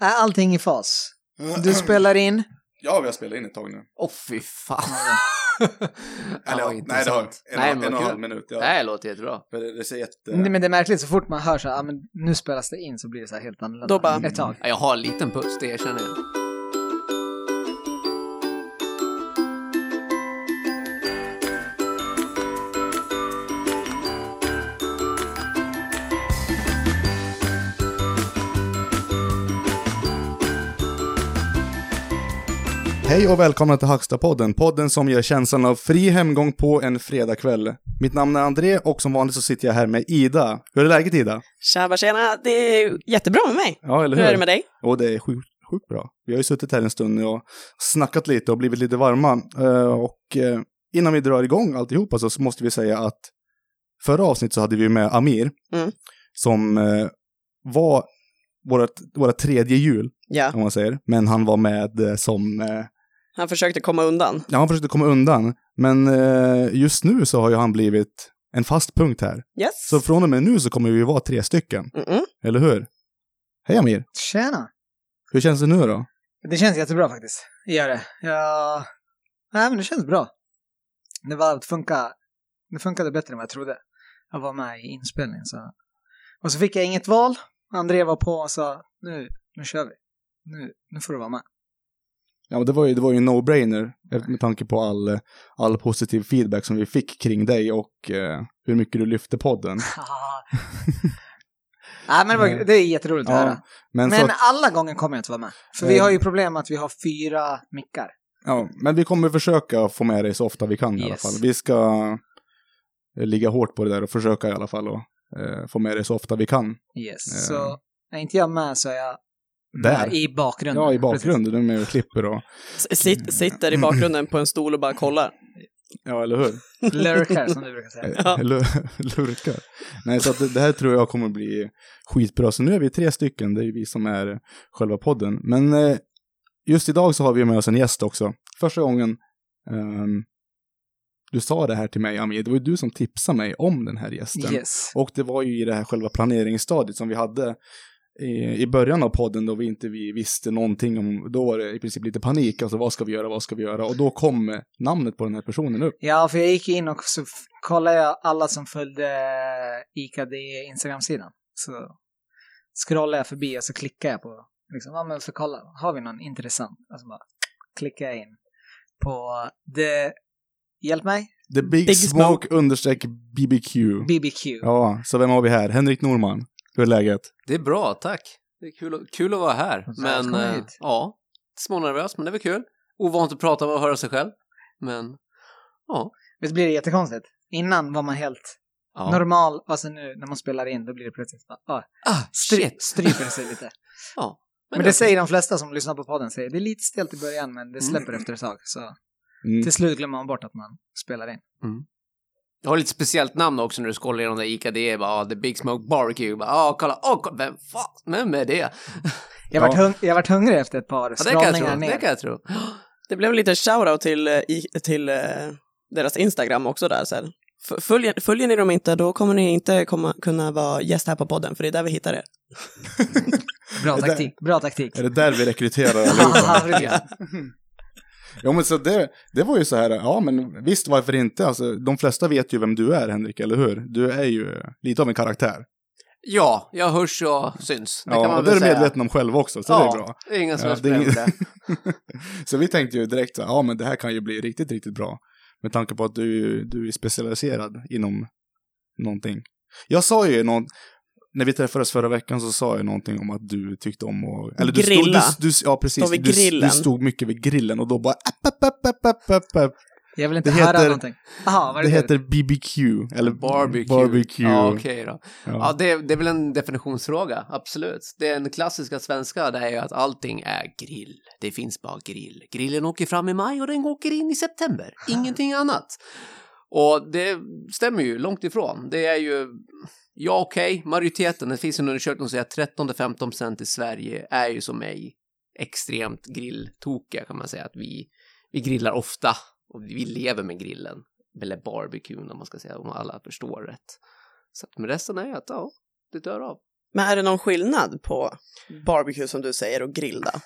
Är allting i fas? Du spelar in? Ja, vi har spelat in ett tag nu. Åh fy fan. Eller ja, nej, det har en, Nej, en, men och en halv minut. Ja. Det här låter jättebra. För det, det ser jätte... Nej, Men det är märkligt, så fort man hör så här, ah, men nu spelas det in så blir det så här helt annorlunda. Då bara- Ett tag. Ja, Jag har en liten puls, det erkänner jag. Hej och välkomna till Hackstapodden, podden som ger känslan av fri hemgång på en fredagkväll. Mitt namn är André och som vanligt så sitter jag här med Ida. Hur är läget Ida? Tjaba tjena, det är jättebra med mig. Ja, eller Hur hur? är det med dig? Och det är sjukt, sjukt bra. Vi har ju suttit här en stund nu och snackat lite och blivit lite varma. Eh, Och eh, innan vi drar igång alltihopa så måste vi säga att förra avsnittet så hade vi med Amir Mm. som eh, var vårt, våra tredje jul, Ja, om man säger. Men han var med som han försökte komma undan. Ja, han försökte komma undan. Men eh, just nu så har ju han blivit en fast punkt här. Yes. Så från och med nu så kommer vi vara tre stycken. Mm-mm. Eller hur? Hej Amir! Tjena! Hur känns det nu då? Det känns jättebra faktiskt. Det gör det. Ja... Nej, men det känns bra. Det var att funka... Det funkade bättre än vad jag trodde. Jag var med i inspelningen så... Och så fick jag inget val. André var på och sa nu, nu kör vi. Nu, nu får du vara med. Ja, men det var ju, det var ju en no-brainer eh, med tanke på all, eh, all positiv feedback som vi fick kring dig och eh, hur mycket du lyfte podden. Nej, men det, var, det är jätteroligt att Ja, höra. Men, Men att- alla gånger kommer jag inte vara med. För vi Eh. har ju problem att vi har fyra mickar. ja, men vi kommer försöka få med dig så ofta vi kan i alla Yes. fall. Vi ska eh, ligga hårt på det där och försöka i alla fall och eh, få med dig så ofta vi kan. Yes. Så är inte jag med så är jag Där. i bakgrunden. Ja, i Precis. bakgrunden. Du är och klipper och... Sitt, sitter i bakgrunden på en stol och bara kollar. Ja, eller hur? Lurkar som du brukar säga. Ja. Lurkar. Nej, så att det, här tror jag kommer bli skitbra. Så nu är vi tre stycken, det är ju vi som är själva podden. Men eh, just idag så har vi med oss en gäst också. Första gången ehm, du sa det här till mig, Amir, det var ju du som tipsade mig om den här gästen. Yes. Och det var ju i det här själva planeringsstadiet som vi hade i, i början av podden då vi inte vi visste någonting om, då var det i princip lite panik, alltså vad ska vi göra, vad ska vi göra? Och då kom eh, namnet på den här personen upp. Ja, för jag gick in och så kollade jag alla som följde IKD Instagram-sidan. Så scrollade jag förbi och så klickade jag på, liksom, ja men för kolla, har vi någon intressant? Alltså bara klickade jag in på det, hjälp mig, The Big, Big Smoke, Smoke. understreck BBQ. BBQ. Ja, så vem har vi här? Henrik Norman. Hur är läget? Det är bra, tack. Det är kul, att- kul att vara här. Men hit. ja, smånervös, men det är väl kul. Ovant att prata och höra sig själv. Men ja. Visst blir det jättekonstigt? Innan var man helt ja. normal, sen nu när man spelar in då blir det plötsligt bara, ah, Ah, stry, stryper det sig lite. Ja. Men det säger de flesta som lyssnar på podden, säger det är lite stelt i början men det släpper efter ett tag. Så Mm. till slut glömmer man bort att man spelar in. Jag har lite speciellt namn också när du scrollar igenom det ICA. Det är bara ah, The Big Smoke Barbecue. Bara, ah, kolla, oh, kolla, vem fan, vem är det? Jag vart, Ja. hung- jag vart hungrig efter ett par Ja, scrollningar ner. Det kan jag tro. Det blev lite shoutout till, eh, i, till eh, deras Instagram också där. Följer, följer ni dem inte, då kommer ni inte komma, kunna vara gäst här på podden, för det är där vi hittar er. Bra där- taktik, bra taktik. Är det där vi rekryterar allihopa? Ja, men så det, det var ju så här, ja men visst varför inte? Alltså, de flesta vet ju vem du är Henrik, eller hur? Du är ju lite av en karaktär. Ja, jag hörs och syns. Det kan ja, man och det är du medveten om själv också, så ja, det är bra. det är ingen som Ja, helst det det. så vi tänkte ju direkt så här, ja men det här kan ju bli riktigt, riktigt bra. Med tanke på att du, du är specialiserad inom någonting. Jag sa ju någon, när vi träffades förra veckan så sa jag någonting om att du tyckte om att... Eller du Grilla. Stod, du, du, ja, precis. Du, du stod mycket vid grillen och då bara... App, app, app. Jag vill inte Det höra heter- någonting. Är Det det? heter BBQ. Eller Barbecue. barbecue. Ja, okej då. Ja. Ja, det, det är väl en definitionsfråga, absolut. Den klassiska svenska det är ju att allting är grill. Det finns bara grill. Grillen åker fram i maj och den åker in i september. Ingenting annat. Och det stämmer ju långt ifrån. Det är ju, ja okej, majoriteten, det finns en undersökning som säger att 13-15% i Sverige är ju som mig extremt grilltokiga kan man säga. Att vi, vi grillar ofta och vi lever med grillen. Eller barbecuen om man ska säga, om alla förstår rätt. Så att med resten är att, ja, det dör av. Men är det någon skillnad på barbecue som du säger och grill då?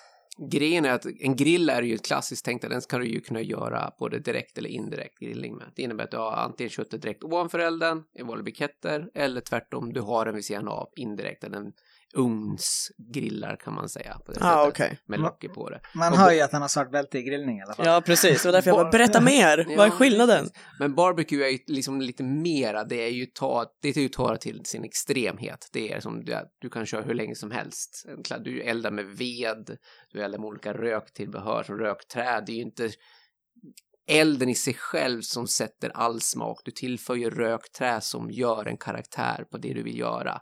Grejen är att en grill är ju ett klassiskt tänkt att den ska du ju kunna göra både direkt eller indirekt grillning med. Det innebär att du har antingen köttet direkt ovanför elden i vanliga briketter eller tvärtom du har den vid sidan av indirekt. eller ugnsgrillar kan man säga på det Ja, sättet. okej. Med locket på det. Man Och hör ju att han har svart bälte i grillning i alla fall. Ja, precis. Och därför jag bara, berätta mer. Vad är Ja, skillnaden? precis. Men barbecue är ju liksom lite mera, det är ju ta, det är ju ta till sin extremhet. Det är som du, du kan köra hur länge som helst. Du eldar med ved, du eldar med olika röktillbehör som rökträd. Det är ju inte elden i sig själv som sätter all smak. Du tillför ju rökträ som gör en karaktär på det du vill göra.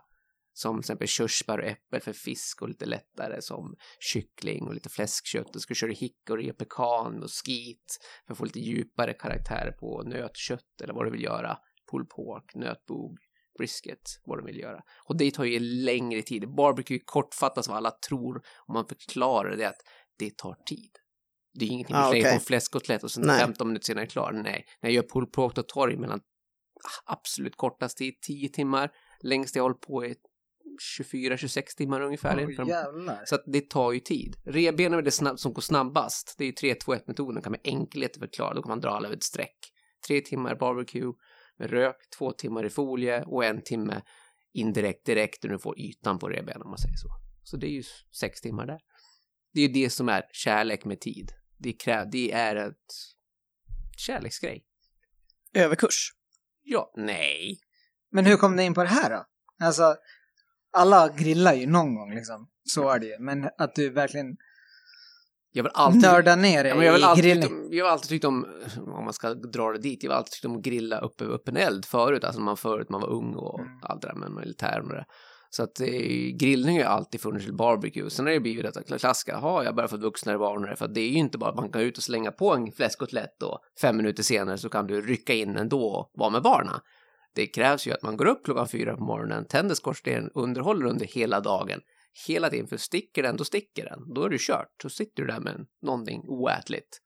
Som till exempel körsbär och äppel för fisk och lite lättare som kyckling och lite fläskkött. Du ska köra hickory och pekan och skit för att få lite djupare karaktär på nötkött eller vad du vill göra. Pulled pork, nötbog, brisket, vad du vill göra. Och det tar ju längre tid. Barbecue kortfattas vad alla tror om man förklarar det att det tar tid. Det är ingenting Ah, du slänger okej. på en fläskkotlett och sen Nej. 15 minuter senare är klar. Nej, när jag gör pulled pork då tar det mellan ah, absolut kortast tid, 10 timmar. Längst jag hållit på i 24-26 timmar ungefär. För- jävlar. så att det tar ju tid. Revbenen är det snabb, som går snabbast. Det är ju 3-2-1-metoden kan med enkelhet förklara. Då kan man dra alla över ett streck. Tre timmar barbecue med rök, två timmar i folie och en timme indirekt direkt när du får ytan på revbenen om man säger så. Så det är ju sex timmar där. Det är ju det som är kärlek med tid. Det, kräv, det är ett kärleksgrej. Överkurs. Ja, nej. Men hur kom ni in på det här då? Alltså, alla grillar ju någon gång liksom. Så är det ju. Men att du verkligen Jag vill alltid... nördar ner dig Ja, jag, i väl alltid tyckt grillning. om, jag har alltid tyckt om, om man ska dra det dit, jag har alltid tyckt om att grilla uppe öppen eld förut, alltså man förut man var ung och Mm. allt det där med militären och det. Så att eh, grillning har ju alltid funnits till barbecue. Sen har det blivit detta klassiska, jaha, jag börjar få ett vuxnare barn för det är ju inte bara att man kan ut och slänga på en fläskkotlett och fem minuter senare så kan du rycka in ändå och vara med barna. Det krävs ju att man går upp klockan fyra på morgonen, tänder skorsten, underhåller under hela dagen, hela tiden, för sticker den, då sticker den. Då är du kört, då sitter du där med någonting oätligt.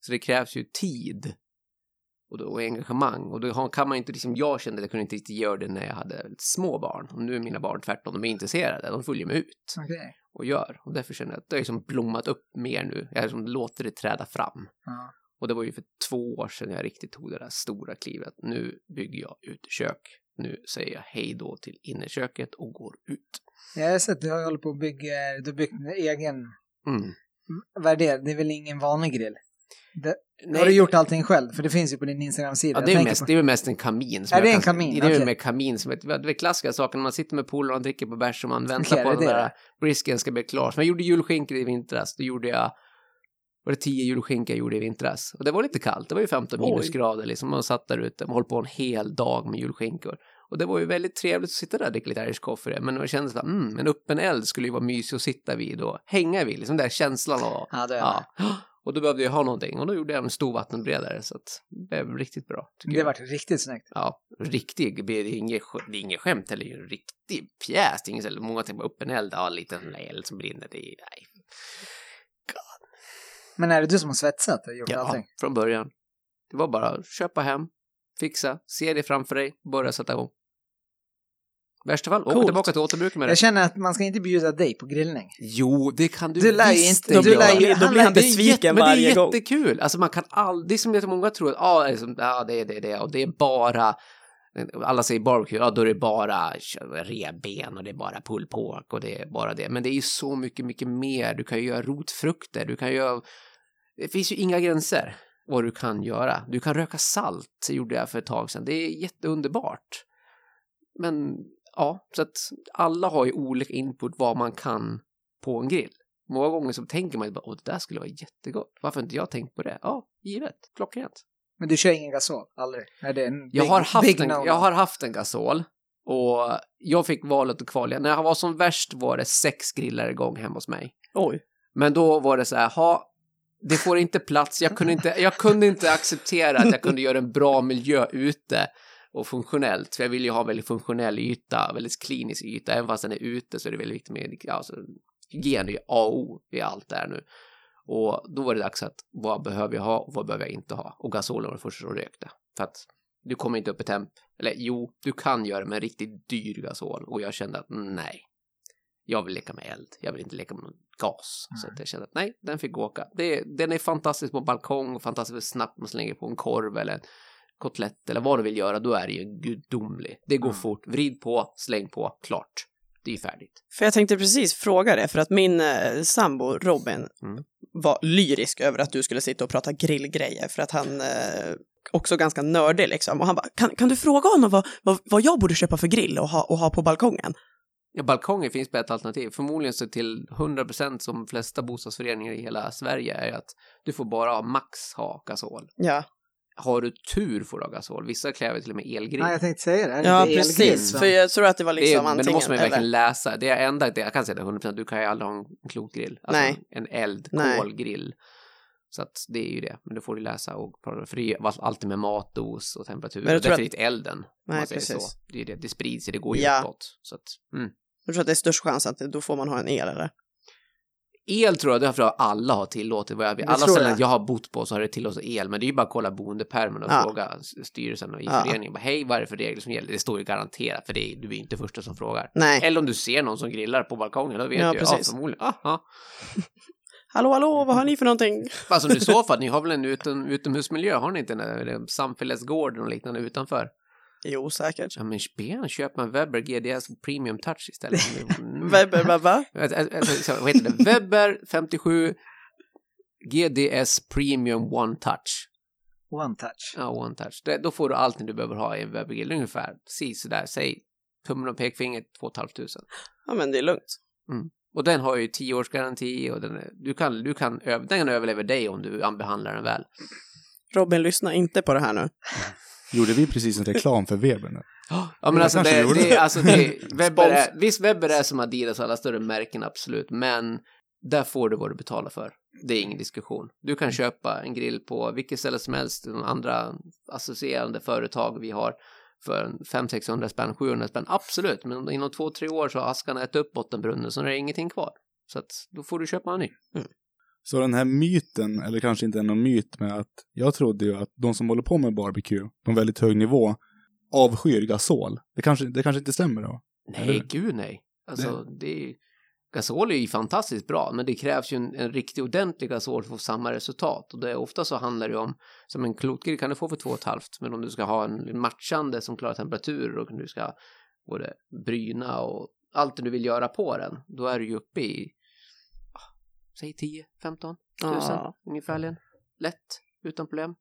Så det krävs ju tid och, då, och engagemang. Och då kan man inte, liksom, jag kände att jag kunde inte riktigt göra det när jag hade små barn. Och nu är mina barn tvärtom, de är intresserade, de följer med ut Okej. och gör. Och därför känner jag att det har liksom blommat upp mer nu. Jag liksom låter det träda fram. Ja. Och det var ju för två år sedan jag riktigt tog det där stora klivet. Nu bygger jag utekök. Nu säger jag hej då till innerköket och går ut. Jag har sett, du har hållit på och bygger, du har byggt en egen, Mm. vad är det? Det är väl ingen vanlig grill? Det, Nej, har du gjort allting själv? För det finns ju på din Instagram-sida. Ja, det är, mest, på- det är mest en kamin. som Är det jag en kan- kamin? Det är Okej. med kamin som ett, det är klassiska saker när man sitter med polare och dricker på bärs och man väntar Okej, på att den där brisken ska bli klar. Så jag gjorde julskinkor i vintras. Då gjorde jag, var det tio julskinkor jag gjorde i vintras. Och det var lite kallt, det var ju 15 Oj. minusgrader liksom. Man satt där ute, man höll på en hel dag med julskinkor. Och det var ju väldigt trevligt att sitta där och dricka lite Irish coffee. Men det kändes som mm, en öppen eld skulle ju vara mysig att sitta vid och hänga vid. Liksom den där känslan av Ja, det är Ja. Och då behövde jag ha någonting och då gjorde jag en stor vattenberedare så att det blev riktigt bra. det. Varit riktigt snyggt. Ja, riktig, det är inget, det är inget skämt eller en riktig pjäs. Det är inget många tänker på öppen eld, ja, en liten eld som brinner. Det är, nej. Men är det du som har svetsat och gjort Ja, allting? från början. Det var bara att köpa hem, fixa, se det framför dig, börja sätta igång. I värsta fall, Coolt. tillbaka till återbruk med det. Jag känner att man ska inte bjuda dig på grillning. Jo, det kan du, Du lär ju visst inte- du lär ju- då blir han Det är jätte- besviken men varje det är gång. jättekul. Alltså man kan aldrig, det är som det många tror att ah, det är som, ja, det är det, det och det är bara alla säger barbecue, ja då är det bara revben och det är bara pulled pork och det är bara det. Men det är ju så mycket, mycket mer. Du kan ju göra rotfrukter, du kan göra... Det finns ju inga gränser vad du kan göra. Du kan röka salt, gjorde jag för ett tag sedan. Det är jätteunderbart. Men ja, så att alla har ju olika input vad man kan på en grill. Många gånger så tänker man ju bara, åh det där skulle vara jättegott. Varför inte jag tänkt på det? Ja, givet, klockrent. Men du kör ingen gasol? Aldrig? Är det en Jag big- har, haft big en, jag har haft en gasol och jag fick valet att kvala. När jag var som värst var det sex grillar igång hemma hos mig. Oj. Men då var det så här, ha, det får inte plats. Jag kunde inte, jag kunde inte acceptera att jag kunde göra en bra miljö ute och funktionellt. För jag vill ju ha en väldigt funktionell yta, väldigt klinisk yta. Även fast den är ute så är det väldigt viktigt med, ja, alltså, hygien är ju A och O i allt där nu. Och då var det dags att vad behöver jag ha och vad behöver jag inte ha? Och gasolen var det första som rökte. För att du kommer inte upp i temp. Eller jo, du kan göra det med en riktigt dyr gasol. Och jag kände att nej, Jag vill leka med eld, jag vill inte leka med någon gas. Så Nej. att jag kände att nej, den fick åka. Det, den är fantastisk på balkong, fantastiskt snabbt man slänger på en korv eller en kotlett eller vad du vill göra, då är det ju gudomlig. Det går Mm. fort, vrid på, släng på, klart. Det är färdigt. För jag tänkte precis fråga det, för att min eh, sambo Robin Mm. var lyrisk över att du skulle sitta och prata grillgrejer, för att han eh, också ganska nördig liksom. Och han bara, kan, kan du fråga honom vad, vad, vad jag borde köpa för grill och ha, och ha på balkongen? Ja, balkonger finns bättre alternativ. Förmodligen så till 100% som de flesta bostadsföreningar i hela Sverige är att du får bara max ha gasol. Ja, Har du tur får du ha gasol. Vissa kräver till och med elgrill. Nej, jag tänkte säga det. Är det ja inte precis. elgrill För jag tror att det var det liksom är, men antingen, det måste man ju verkligen eller? läsa. Det är enda, det, jag kan säga det 100%, du kan ju aldrig ha en klotgrill. Alltså Nej. en eld, Nej. kolgrill. Så att det är ju det, men det får du läsa och för det är ju alltid med matdos och temperatur. Men och att- är det inte elden. Nej, precis. Så. Det, är det, det sprids, det går ju Ja. uppåt. Så att, mm. Jag tror att det är störst chans att då får man ha en el eller? El tror jag, det har alla har tillåtit. Vad jag vet. Alla ställen jag. jag har bott på så har det tillåtit el, men det är ju bara att kolla boendepärmen och Ja. fråga styrelsen och i Ja. föreningen. Bara, Hej, vad är det för regler som gäller? Det står ju garanterat, för det är, du är inte första som frågar. Nej. Eller om du ser någon som grillar på balkongen, då vet Ja, du. Ja, förmodligen. Aha. Hallå, hallå, vad har ni för någonting? Alltså i så fall, ni har väl en utom, utomhusmiljö, har ni inte en samfällighetsgård och liknande utanför? Jo, säkert. Ja men ben, köp en Weber GDS Premium Touch istället. Mm. Webber, va, va? Ä- ä- ä- så, Vad heter det? Weber 57 GDS Premium One Touch. One touch. Ja, One Touch. Det, då får du allting du behöver ha i en Webergrill ungefär. Precis sådär, säg tummen och pekfingret 2 500. Ja, men det är lugnt. Och den har ju 10 års garanti och den, är, du kan, du kan, den kan överleva dig om du behandlar den väl. Robin, lyssna inte på det här nu. Gjorde vi precis en reklam för Weber nu? Ja men alltså det, det, alltså det, Webber är, visst Webber är som Adidas och alla större märken absolut, men där får du vad du betalar för. Det är ingen diskussion. Du kan köpa en grill på vilket ställe som helst, de andra associerande företag vi har för 500-600 spänn, 700 spänn, absolut, men inom två, tre år så har askarna ätit upp bottenbrunnen så är det ingenting kvar. Så att då får du köpa en ny. Så den här myten, eller kanske inte någon myt, med att jag trodde ju att de som håller på med barbecue på en väldigt hög nivå avskyr gasol. Det kanske, det kanske inte stämmer då? Nej, Eller? gud nej. Alltså, det är gasol är ju fantastiskt bra, men det krävs ju en, en riktigt ordentlig gasol för att få samma resultat. Och det är ofta så handlar det om, som en klotgrill kan du få för två och ett halvt, men om du ska ha en matchande som klarar temperaturer och du ska både bryna och allt det du vill göra på den, då är du ju uppe i, säg 10, 15 tusen Ja. ungefärligen. Lätt, utan problem.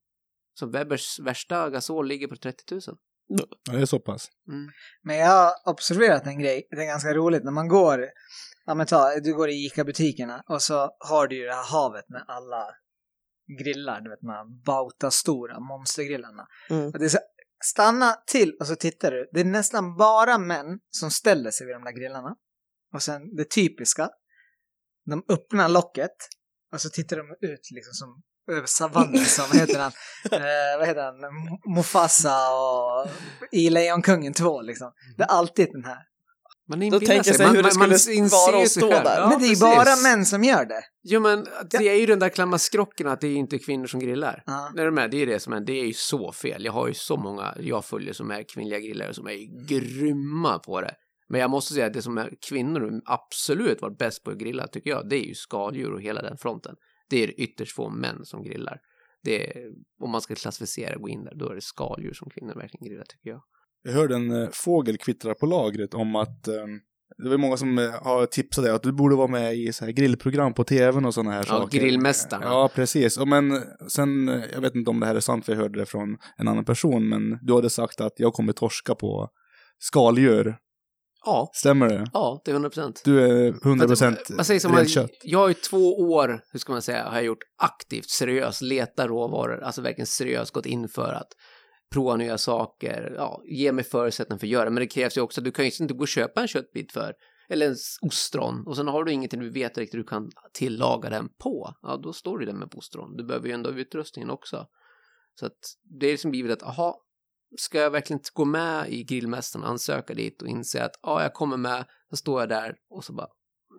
Så Webbers värsta gasol ligger på 30 000. Ja, det är så pass. Mm. Men jag har observerat en grej, det är ganska roligt när man går, ja men ta, du går i ICA-butikerna och så har du ju det här havet med alla grillar, du vet de här Bauta-stora monstergrillarna. Mm. Och det är så, stanna till och så tittar du, det är nästan bara män som ställer sig vid de där grillarna. Och sen det typiska, de öppnar locket och så tittar de ut liksom som över savannen som, vad heter han, eh, vad heter han, Mufasa och i Lejonkungen 2 liksom. Det är alltid den här. Man Då tänker sig hur det skulle inser vara att stå där. Ja, Men det är precis. bara män som gör det. Jo men det är ju den där klamma skrocken att det är inte kvinnor som grillar. Ja. Är du med? Det är det som är, det är ju så fel. Jag har ju så många jag följer som är kvinnliga grillare som är grymma på det. Men jag måste säga att det som är kvinnor absolut varit bäst på att grilla tycker jag, det är ju skaldjur och hela den fronten. Det är ytterst få män som grillar. Det är, om man ska klassificera och gå in där, då är det skaldjur som kvinnor verkligen grillar tycker jag. Jag hörde en eh, fågel kvittra på lagret om att eh, det var många som eh, har tipsat dig att du borde vara med i så här grillprogram på tvn och sådana här Ja, saker. Grillmästarna. Ja, precis. Och men sen, eh, jag vet inte om det här är sant för jag hörde det från en annan person, men du hade sagt att jag kommer torska på skaldjur. Ja, Stämmer det? ja, det är 100 procent. Du är 100% För att- man säger som rent kött. Jag har ju två år, hur ska man säga, har jag gjort aktivt, seriöst, leta råvaror, alltså verkligen seriöst gått in för att prova nya saker, ja, ge mig förutsättningar för att göra. Men det krävs ju också, du kan ju inte gå och köpa en köttbit för, eller en ostron, och sen har du ingenting du vet riktigt du kan tillaga den på. Ja, då står du där med ostron. Du behöver ju ändå utrustningen också. Så att det är liksom blivit att, aha, ska jag verkligen gå med i grillmästaren, ansöka dit och inse att, ja, jag kommer med, så står jag där och så bara,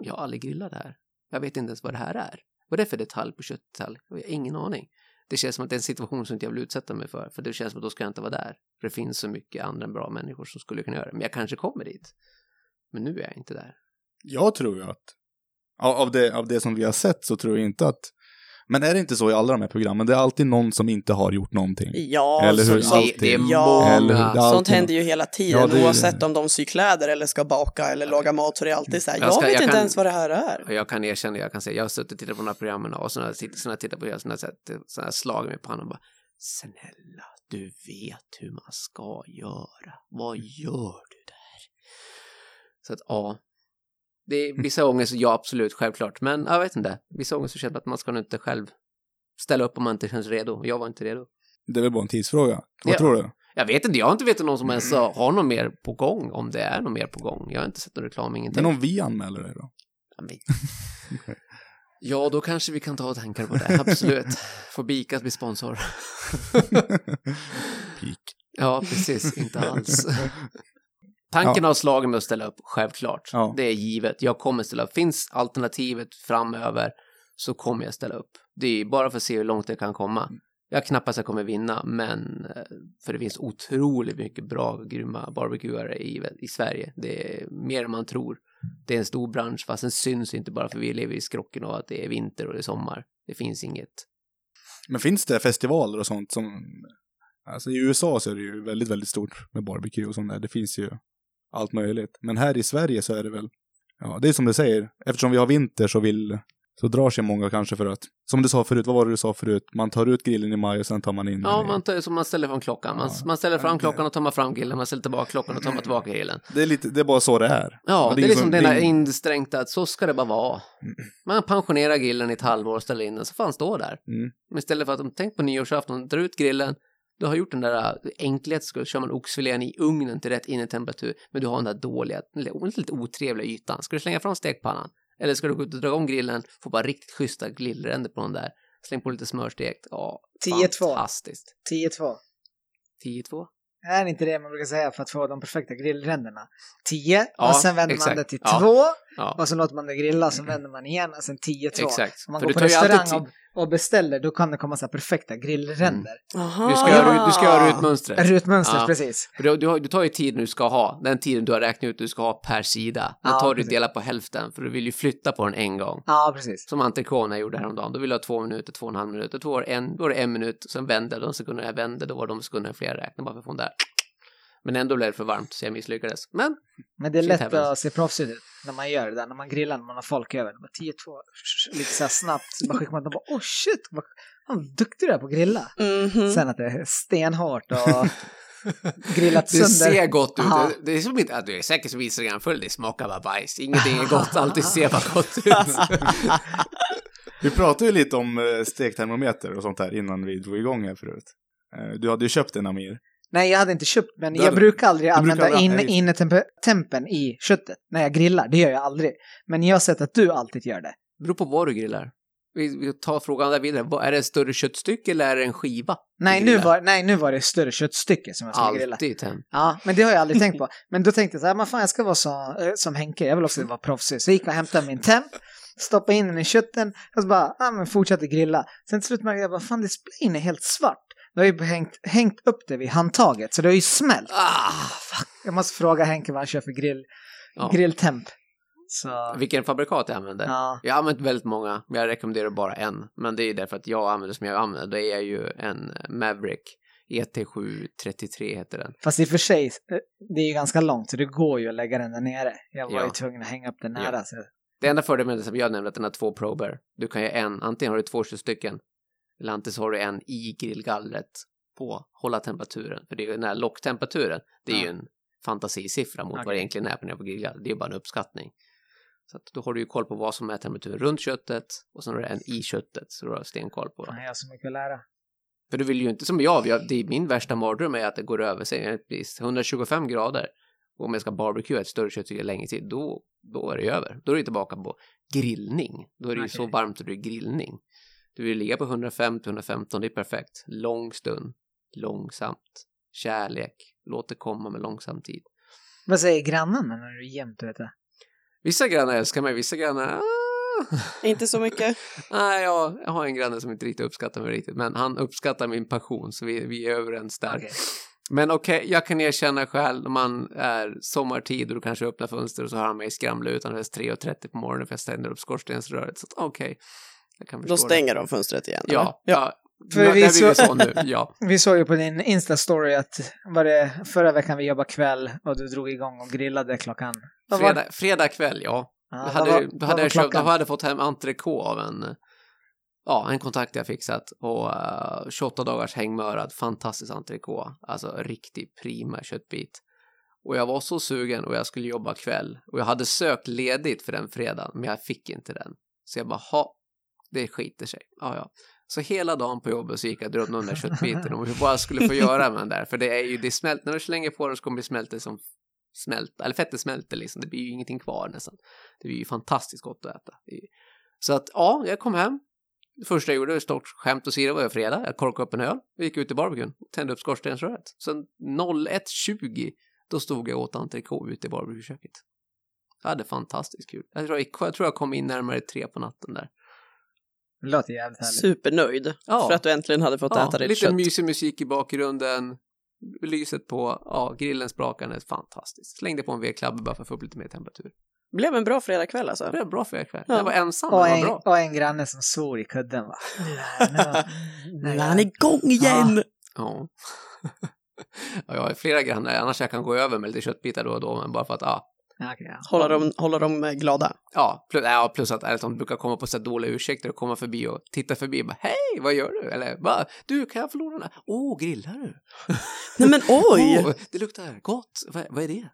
jag har aldrig grillat det här. Jag vet inte ens vad det här är. Vad är det för detalj på köttdetalj? Jag har ingen aning. Det känns som att det är en situation som inte jag vill utsätta mig för, för det känns som att då ska jag inte vara där. För det finns så mycket andra bra människor som skulle kunna göra det. Men jag kanske kommer dit. Men nu är jag inte där. Jag tror ju att, av det, av det som vi har sett så tror jag inte att, men är det inte så i alla de här programmen? Det är alltid någon som inte har gjort någonting. Ja, Eller hur? så, Alltid. Det, det är Ja. Eller hur? Det är sånt händer ju hela tiden, Ja, det oavsett om de syr kläder eller ska baka eller laga mat, så det är alltid så här, Jag jag, ska- vet jag inte kan- ens vad det här är. Jag kan erkänna, jag kan säga, jag har suttit och tittat på de här programmen och så när jag tittar, så när jag tittar på det så har jag sett så har jag slagit mig på handen och bara Snälla, du vet hur man ska göra. Vad gör du där? Så att ja, det är vissa gånger så ja absolut, självklart. Men jag vet inte, vissa gånger så känner jag att man ska nog inte själv ställa upp om man inte känns redo. Jag var inte redo. Det är väl bara en tidsfråga. Vad Ja. tror du? Jag vet inte, jag har inte vetat någon som ens har något mer på gång, om det är något mer på gång. Jag har inte sett någon reklam, ingenting. Men om vi anmäler det då? Ja, då kanske vi kan ta och tänka på det. Absolut. Får Bika bli sponsor. Peak. Ja, precis. Inte alls. Tanken har slagit mig att ställa upp, självklart. Ja. Det är givet. Jag kommer ställa upp. Finns alternativet framöver så kommer jag ställa upp. Det är bara för att se hur långt det kan komma. Jag knappast jag kommer vinna, men eh, för det finns otroligt mycket bra, grymma barbecuare i, i Sverige. Det är mer än man tror. Det är en stor bransch, fast den syns inte bara för vi lever i skrocken och att det är vinter och det är sommar. Det finns inget. Men finns det festivaler och sånt som... Alltså i USA så är det ju väldigt, väldigt stort med barbecue och sånt där. Det finns ju allt möjligt. Men här i Sverige så är det väl... Ja, det är som du säger. Eftersom vi har vinter så vill... Så drar sig många kanske för att... Som du sa förut, vad var det du sa förut? Man tar ut grillen i maj och sen tar man in Ja, man, tar, så man ställer fram klockan. Man, Ja. man ställer fram Ja, klockan och tar man fram grillen. Man ställer tillbaka klockan och tar man tillbaka grillen. Det är, lite, det är bara så det är. Ja, Och det är liksom som- den det är där ingen- insträngt att så ska det bara vara. Man pensionerar grillen i ett halvår och ställer in den, så får han stå där. Mm. Men istället för att de tänker på nyårsafton, drar ut grillen, du har gjort den där äh, enkelhets skull, kör man oxfilén i ugnen till rätt innetemperatur, men du har den där dåliga, lite, otrevliga ytan. Ska du slänga fram stekpannan? Eller ska du gå ut och dra om grillen, få bara riktigt schyssta grillränder på den där, släng på lite smörstekt, ja, 10-2. fantastiskt. 10-2. 10-2? Är inte det man brukar säga för att få de perfekta grillränderna? 10 Ja, och sen vänder exakt. man det till Ja. 2 Ja, och så låter man det grilla så vänder man igen och sen 10-2. exakt. Man För går du på restaurang och, och beställer då kan det komma så här perfekta grillränder. Aha. Du ska, göra, du ska göra ut mönstret. Rutmönstret Ja. precis. Du, du, du tar ju tiden du ska ha, den tiden du har räknat ut du ska ha per sida. Den Ja, tar du precis. dela på hälften, för du vill ju flytta på den en gång. Ja, precis. Som entrecôten jag gjorde häromdagen. Då vill jag ha två minuter, två och en halv minut. Då var det en, då var det en minut, sen vände de sekunder jag vände, då var de sekunderna fler räknade bara för att få den där. Men ändå blev det för varmt, så jag misslyckades. Men, Men det är lätt happens. att se proffsigt ut när man gör det där, när man grillar, när man har folk över. Bara 10-2, lite så här snabbt, så bara skickar man dem bara oh shit, vad vad duktig du är på att grilla. Mhm. Sen att det är stenhårt och grillat det sönder. ser gott ut. Ja. Det, det är som inte, att du är säkert som Instagram full, det smakar bara bajs. Ingenting är gott, alltid ser bara gott ut. Vi pratade ju lite om eh, stektermometer och sånt här innan vi drog igång här förut. Eh, Du hade ju köpt en Amir. Nej, jag hade inte köpt, men jag brukar aldrig brukar använda aldrig- in, innetempen i köttet när jag grillar. Det gör jag aldrig. Men jag har sett att du alltid gör det. beror på vad du grillar. Vi, vi tar frågan där vidare. Är det ett större köttstycke eller är det en skiva? Nej, nu var, nej, nu var det större köttstycke som jag skulle grilla. Alltid tem. Ja, men det har jag aldrig tänkt på. Men då tänkte jag så här, men fan jag ska vara så, eh, som Henke, jag vill också vara proffsig. Så jag gick och hämtade min temp, stoppade in den i kötten och så bara, ja men fortsatte grilla. Sen till slut märkte jag bara, fan displayen är helt svart. Då har ju hängt, hängt upp det vid handtaget, så det har ju smält. Ah, Jag måste fråga Henke vad han kör för grill, Ja. grilltemp. Så, Vilken fabrikat jag använder? ja. Jag har använt väldigt många, men jag rekommenderar bara en. Men det är därför att jag använder som jag använder. Det är ju en Maverick ET733 heter den. Fast i och för sig, eh, det är ju ganska långt så det går ju att lägga den där nere. Jag var Ja. ju tvungen att hänga upp den nära. Ja. Så. Det enda fördelen med det som jag nämnde att den har två prober. Du kan ju en, antingen har du två stycken eller antingen har du en i grillgallret på hålla temperaturen. För det är ju den här locktemperaturen, det är ju Ja. en fantasisiffra mot vad det egentligen är på nere på grillgallret. Det är ju bara en uppskattning. Så då har du ju koll på vad som är temperaturen runt köttet och sen har du en i köttet så du har stenkoll på. Fan, jag har så mycket att lära. För du vill ju inte, som jag, jag det är min värsta mardröm är att det går över sig, precis, 125 grader. Och om jag ska barbecue ett större köttstycke länge tid, då, då är det över. Då är det tillbaka på grillning. Då är det ju så varmt att det är grillning. Du vill ligga på 150-115, det är perfekt. Lång stund, långsamt, kärlek, låt det komma med långsam tid. Vad säger grannarna när du är jämt vet det? Vissa grannar älskar mig, vissa grannar... Ah. Inte så mycket. Nej, jag, jag har en granne som inte riktigt uppskattar mig riktigt, men han uppskattar min passion, så vi, vi är överens där. Okej. Men okej, jag kan erkänna själv när man är sommartid och du kanske öppnar fönster och så hör han mig skramla utanför 3.30 på morgonen för jag ständer upp skorstensröret. Så okej, kan Då förstå det. stänger de fönstret igen. eller? Ja, ja. För ja vi så- så nu, ja. Vi såg ju på din Insta-story att var det förra veckan vi jobbade kväll och du drog igång och grillade klockan... Var? Fredag, fredag kväll, ja. Ja, Då hade, var- då hade jag, köpt, då hade jag fått hem entrecote av en, ja, en kontakt jag fixat och uh, 28 dagars hängmörad, fantastisk entrecote, alltså riktig prima köttbit. Och jag var så sugen och jag skulle jobba kväll och jag hade sökt ledigt för den fredagen men jag fick inte den. Så jag bara, ha, det skiter sig. Ja, ja. Så hela dagen på jobbet så gick jag och drömde om den där köttbiten och hur jag skulle få göra med den där. För det är ju, det smält, när du slänger på den så kommer det smälta som smälta, eller fettet smälter liksom. Det blir ju ingenting kvar nästan. Det blir ju fantastiskt gott att äta. Så att ja, jag kom hem. Det första jag gjorde, stort skämt åsido, var jag fredag. Jag korkade upp en öl, och gick ut i barbecuen, tände upp skorstensröret. Sen 01.20, då stod jag och åt entrecote ute i barbecueköket. Jag hade fantastiskt kul. Jag tror jag, jag tror jag kom in närmare tre på natten där. Det låter jävligt härligt. Supernöjd Ja. för att du äntligen hade fått äta ditt lite kött. mysig musik i bakgrunden. Lyset på, ja, grillen sprakande, fantastiskt. Slängde på en vedklabbe bara för att få upp lite mer temperatur. Blev en bra fredagkväll alltså. Det blev bra för er kväll. Ja. Jag var ensam, Och en, var bra. och en granne som svor i kudden va? Nu är han igång igen! Ja. ja, jag har flera grannar, annars jag kan gå över med lite köttbitar då och då, men bara för att, ja. Ja, okej, ja. Hålla dem, hålla dem eh, glada. Ja, plus, ja, plus att ärligt talat, de brukar komma på så dåliga ursäkter och komma förbi och titta förbi och bara hej, vad gör du? Eller bara, du, kan jag få låna den här? Åh, oh, grillar du? Nej men oj! Åh, det luktar gott. Vad, vad är det?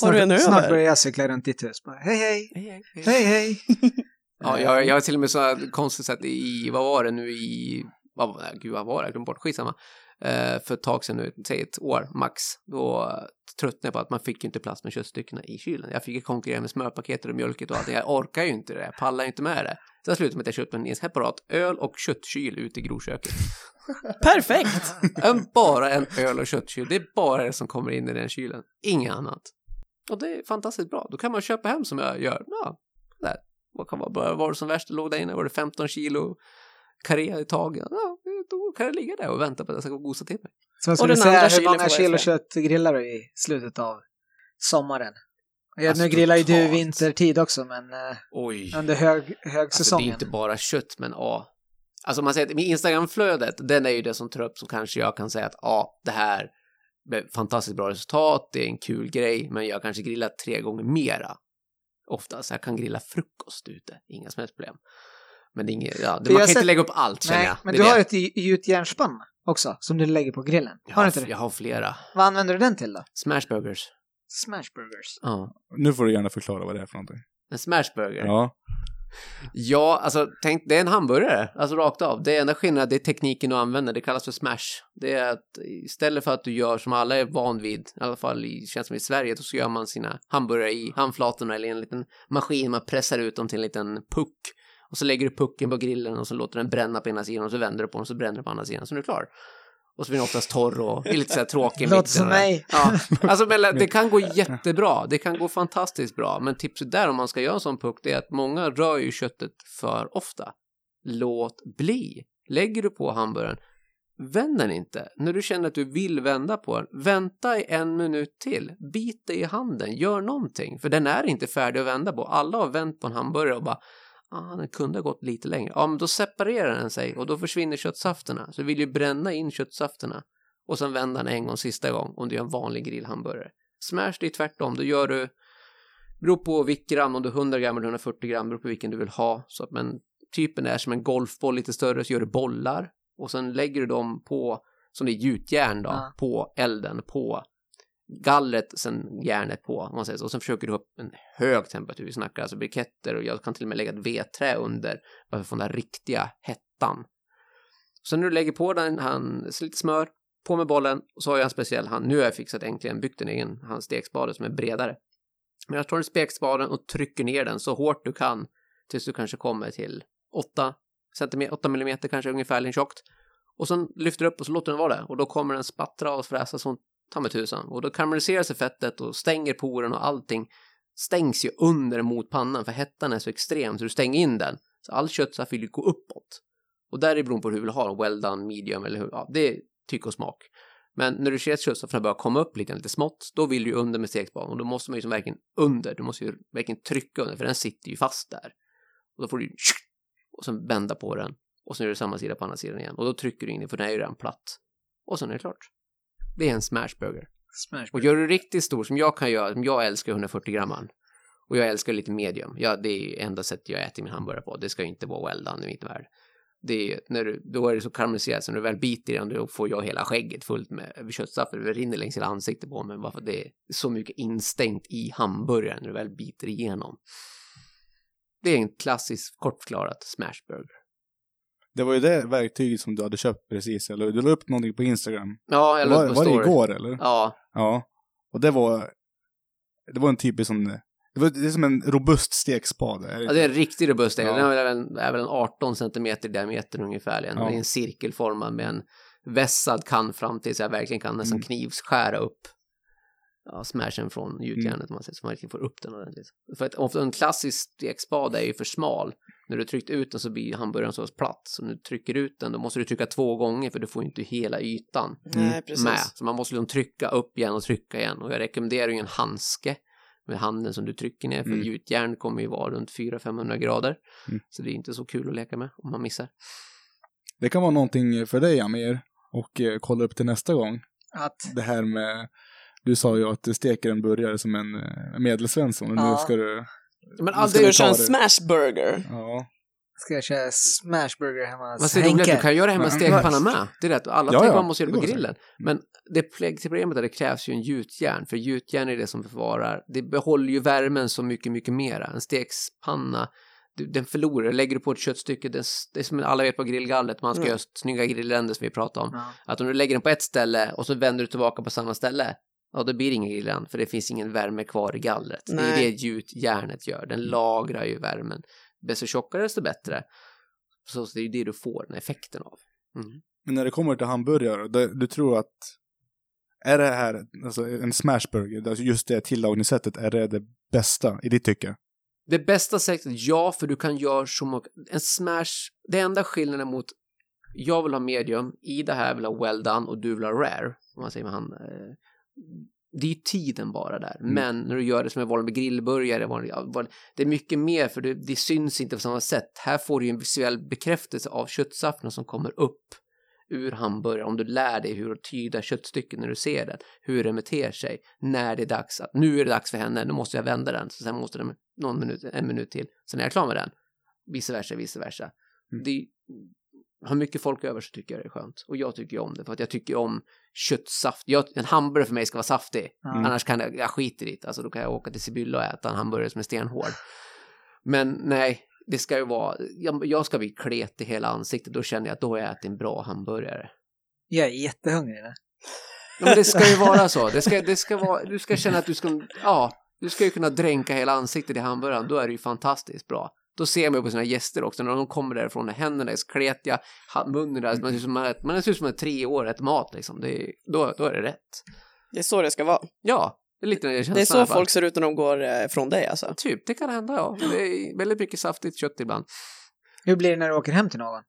Har du en över? snart börjar jag cykla runt ditt hus. Bara, hej, hej, Hej, hej, hej. hej. Ja, jag, jag har till och med så konstigt sätt i, vad var det nu i, vad, var det? gud vad var det, jag glömde bort, skitsamma. Eh, för ett tag sedan nu, säg ett år max, då tröttnade jag på att man fick inte plats med köttstyckena i kylen. Jag fick ju konkurrera med smörpaketet och mjölket och allt. Jag orkar ju inte det, jag pallar ju inte med det. Så jag slutade med att jag köpte en separat öl och köttkyl ute i grovköket. Perfekt! En, bara en öl och köttkyl, det är bara det som kommer in i den kylen, inget annat. Och det är fantastiskt bra, då kan man köpa hem som jag gör. Ja, där. Vad kan vara, bara var det som värst det låg där inne, var det 15 kilo karré i taget? Ja, då kan det ligga där och vänta på att jag ska gå och gosa till mig. Så Och skulle säga, hur många kilo kött grillar du i slutet av sommaren? Ja, Alltså, nu grillar ju du vintertid också, men eh, Oj. under hög, Alltså det högsäsongen. är inte bara kött, men ja. Alltså om man säger att med Instagramflödet, den är ju det som tar upp så kanske jag kan säga att ja, det här blev fantastiskt bra resultat, det är en kul grej, men jag kanske grillar tre gånger mera. Oftast, jag kan grilla frukost ute, inga som helst problem. Men det är inget, ja, det, man kan inte sett- lägga upp allt känner Nej, jag. men Det du är har det. ett gj- gjutjärnsspann också, som du lägger på grillen. jag Har har, inte det? jag har flera. Vad använder du den till då? Smashburgers. Smashburgers. Ja. Nu får du gärna förklara vad det är för någonting. En smashburger. Ja. Ja, alltså tänk, det är en hamburgare, alltså rakt av. Det enda skillnaden det är tekniken du använder, det kallas för smash. Det är att istället för att du gör som alla är van vid, i alla fall i, känns som i Sverige, då så gör man sina hamburgare i handflatorna eller i en liten maskin, man pressar ut dem till en liten puck. Och så lägger du pucken på grillen och så låter den bränna på ena sidan och så vänder du på den och så bränner du på andra sidan så nu är du klar. Och så blir den oftast torr och är lite så här tråkig. Låter mitten som mig. Ja, alltså men det kan gå jättebra, det kan gå fantastiskt bra, men tipset där om man ska göra en sån puck det är att många rör ju köttet för ofta. Låt bli. Lägger du på hamburgaren, vänd den inte. När du känner att du vill vända på den, vänta i en minut till. Bit dig i handen, gör någonting, för den är inte färdig att vända på. Alla har vänt på en hamburgare och bara Ah, den kunde ha gått lite längre. Ja, men då separerar den sig och då försvinner köttsafterna. Så du vill ju bränna in köttsafterna och sen vända den en gång sista gång om du gör en vanlig grillhamburgare. Smash det är tvärtom, då gör du beror på vilket gram, om du är 100 gram eller 140 gram, beror på vilken du vill ha. Så att, men typen är som en golfboll lite större, så gör du bollar och sen lägger du dem på, som det är gjutjärn då, Ja. på elden, på gallret, sen järnet på, om man säger så. Och sen försöker du ha en hög temperatur, vi snackar alltså briketter och jag kan till och med lägga ett vedträ under, bara för att få den där riktiga hettan. Sen när du lägger på den, han, lite smör, på med bollen och så har jag en speciell hand. Nu har jag fixat äntligen byggt en egen hand stekspade som är bredare. Men jag tar en spekspaden och trycker ner den så hårt du kan tills du kanske kommer till 8 centimeter, 8 millimeter kanske ungefärligen tjockt. Och sen lyfter du upp och så låter den vara där och då kommer den spattra och fräsa som ta med tusan. Och då karamelliserar sig fettet och stänger poren och allting stängs ju under mot pannan för hettan är så extrem så du stänger in den. Så all köttsaft vill ju gå uppåt. Och där är beroende på hur du vill ha well done, medium eller hur, ja, det är tyck och smak. Men när du ser att köttstofferna börjar komma upp lite, lite smått, då vill du ju under med stekspaden och då måste man ju som verkligen under, du måste ju verkligen trycka under för den sitter ju fast där. Och då får du ju och sen vända på den och sen gör du samma sida på andra sidan igen och då trycker du in den för den är ju redan platt. Och sen är det klart. Det är en smashburger. Smash Och gör du riktigt stor som jag kan göra, som jag älskar 140 gramman. Och jag älskar lite medium. Ja, det är enda sättet jag äter min hamburgare på. Det ska ju inte vara well done i mitt värld. Det är, när du, då är det så karamelliserat, så när du väl biter i den då får jag hela skägget fullt med köttsaft. Det rinner längs hela ansiktet på mig bara för att det är så mycket instängt i hamburgaren när du väl biter igenom. Det är en klassisk kortförklarat smashburger. Det var ju det verktyget som du hade köpt precis, eller du la upp någonting på Instagram. Ja, jag la upp en var det igår eller? Ja, Ja. Och det var, det var en typisk sån, det, var, det är som en robust stekspade. är det Ja, det är en riktig robust Ja. ja. Den är väl, en, är väl en 18 centimeter i diameter ungefär. Ja. Det är en cirkelformad med en vässad kant fram till så jag verkligen kan nästan Mm. knivskära upp ja, smashen från gjutjärnet Mm. om man säger så man verkligen får upp den ordentligt. För att ofta en klassisk stekspade är ju för smal. När du tryckt ut den så blir hamburgaren så platt. Så när du trycker ut den då måste du trycka två gånger för du får ju inte hela ytan Nej, precis. med. Så man måste liksom trycka upp igen och trycka igen. Och jag rekommenderar ju en handske med handen som du trycker ner. För Mm. gjutjärn kommer ju vara runt 400-500 grader. Mm. Så det är inte så kul att leka med om man missar. Det kan vara någonting för dig Amir, och eh, kolla upp till nästa gång. Att, Det här med, du sa ju att du steker en burgare som en eh, medelsvensson, och nu Ja. ska du, Men det, du köra en smashburger? ja. ska jag köra smashburger hemma hos säger roligt, Henke? du kan göra det hemma med Men- stekpanna med. Det är rätt. Alla Ja, tänker ja, man måste göra det på grillen. Men det problemet är att det krävs ju en gjutjärn. För gjutjärn är det som förvarar. Det behåller ju värmen så mycket, mycket mera. En stekspanna, du, den förlorar. Lägger du på ett köttstycke, det, det är som alla vet på grillgallret, man ska Mm. göra snygga grillränder som vi pratade om. Ja. Att om du lägger den på ett ställe och så vänder du tillbaka på samma ställe, ja då blir det ingen grillrand för det finns ingen värme kvar i gallret. Det är Nej. det gjutjärnet gör, den lagrar ju värmen. Desto tjockare desto bättre. Så det är ju det du får den effekten av. Men när det kommer till hamburgare, det, du tror att, är det här, alltså en smashburger, alltså just det tillagningssättet, är det det bästa i ditt tycke? Det bästa sättet, ja, för du kan göra så mycket. En smash, det enda skillnaden mot jag vill ha medium, Ida här vill ha well done och du vill ha rare, om man säger med han. Det är ju tiden bara där. Mm. Men när du gör det som en vanlig grillburgare, vanlig, det är mycket mer för det, det syns inte på samma sätt. Här får du ju en visuell bekräftelse av köttsafterna som kommer upp ur hamburgaren. Om du lär dig hur att tyda köttstycken när du ser den, hur den beter sig, när det är dags att nu är det dags för henne, nu måste jag vända den, så sen måste den någon minut, en minut till, sen är jag klar med den. Vice versa, vice versa. Mm. Det har mycket folk över så tycker jag det är skönt. Och jag tycker om det, för att jag tycker om köttsaft. Jag, en hamburgare för mig ska vara saftig. Mm. Annars kan jag, jag skiter i det. Alltså då kan jag åka till Sibylla och äta en hamburgare som är stenhård. Men nej, det ska ju vara, jag, jag ska bli klet i hela ansiktet. Då känner jag att då har jag ätit en bra hamburgare. Jag är jättehungrig nu. Ja, men det ska ju vara så. Det ska, det ska vara, du ska känna att du ska, ja, du ska ju kunna dränka hela ansiktet i hamburgaren. Då är det ju fantastiskt bra. Då ser man ju på sina gäster också, när de kommer därifrån, när händerna är så kletiga, ha- munnen är, man ser ut som man, man ser ut som en tre år ett mat liksom. Det är, då, då är det rätt. Det är så det ska vara. Ja, det är lite det känns Det är så folk ser ut när de går eh, från dig alltså. Typ, det kan hända ja. Det är väldigt mycket saftigt kött ibland. Hur blir det när du åker hem till någon?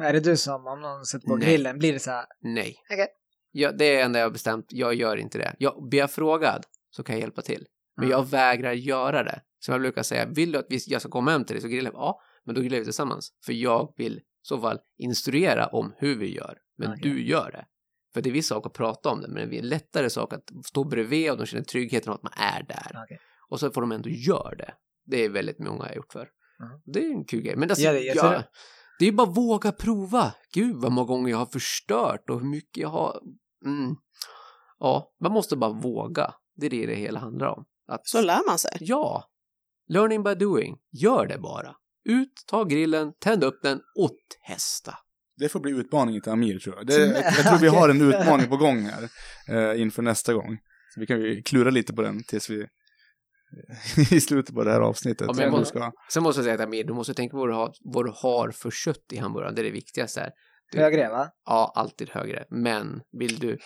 Är det du som, om någon sätter på Nej. grillen, blir det så här? Nej. Okej. Ja, det är det enda jag har bestämt. Jag gör inte det. Jag, blir jag frågad så kan jag hjälpa till. Men Mm. jag vägrar göra det. Som jag brukar säga, vill du att vi, jag ska komma hem till dig så grillar vi? Ja, men då grillar vi tillsammans. För jag vill i så fall instruera om hur vi gör. Men Okej. du gör det. För det är viss sak att prata om det, men det är en lättare sak att stå bredvid och de känner tryggheten av att man är där. Okej. Och så får de ändå göra det. Det är väldigt många jag har gjort för. Mm. Det är en kul grej. Men alltså, Ja, det är jätteroligt. ja, det är bara våga prova. Gud vad många gånger jag har förstört och hur mycket jag har... Mm. Ja, man måste bara våga. Det är det det hela handlar om. Att, Så lär man sig. ja, learning by doing. Gör det bara. Ut, ta grillen, tänd upp den och testa. Det får bli utmaningen till Amir tror jag. Det, jag, jag tror vi har en utmaning på gång här eh, inför nästa gång. Så vi kan ju klura lite på den tills vi i slutet på det här avsnittet. Ja, måste- ska, Sen måste jag säga att Amir, du måste tänka på vad du har, vad du har för kött i hamburgaren. Det är det viktigaste här. Du- Högre va? Ja, alltid högre. Men vill du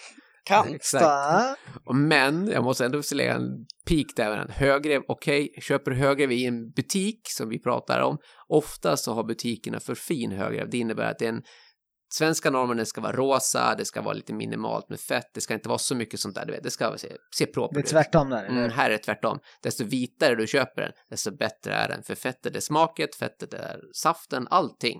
Kan. Exakt. Sta. Och Men, jag måste ändå lägga en pik där. den. Högre, okej, köper du högrev i en butik som vi pratar om. Ofta så har butikerna för fin högrev. Det innebär att det är en svenska normen ska vara rosa, det ska vara lite minimalt med fett, det ska inte vara så mycket sånt där, du vet, det ska se, se proper Det är ut. tvärtom där? Mm, här är det tvärtom. Desto vitare du köper den, desto bättre är den. För fettet är smaket, fettet är saften, allting.